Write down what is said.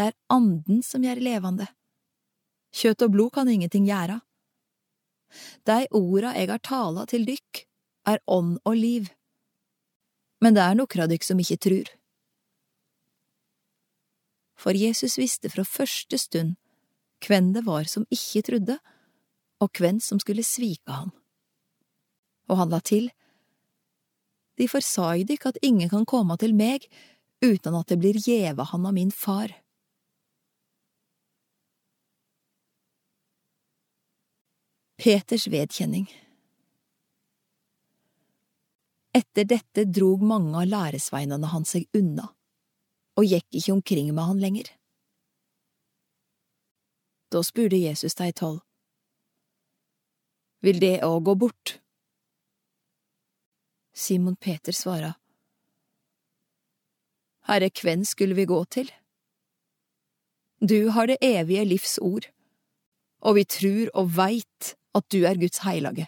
det er anden som gjør levende. Kjøtt og blod kan ingenting gjøre. Dei orda eg har tala til dykk, er ånd og liv. Men det er nokre av dykk som ikke trur. For Jesus visste fra første stund hvem det var som ikke trudde, og hvem som skulle svike han. Og han la til, Difor sa eg dykk at ingen kan komme til meg uten at det blir gjeve han av min far. Peters vedkjenning Etter dette drog mange av læresveinene hans seg unna, og gikk ikke omkring med han lenger. Da spurte Jesus de tolv, Vil det òg gå bort? Simon Peter svara, Herre, hvem skulle vi gå til? Du har det evige livs ord, og vi trur og veit at du er Guds heilage.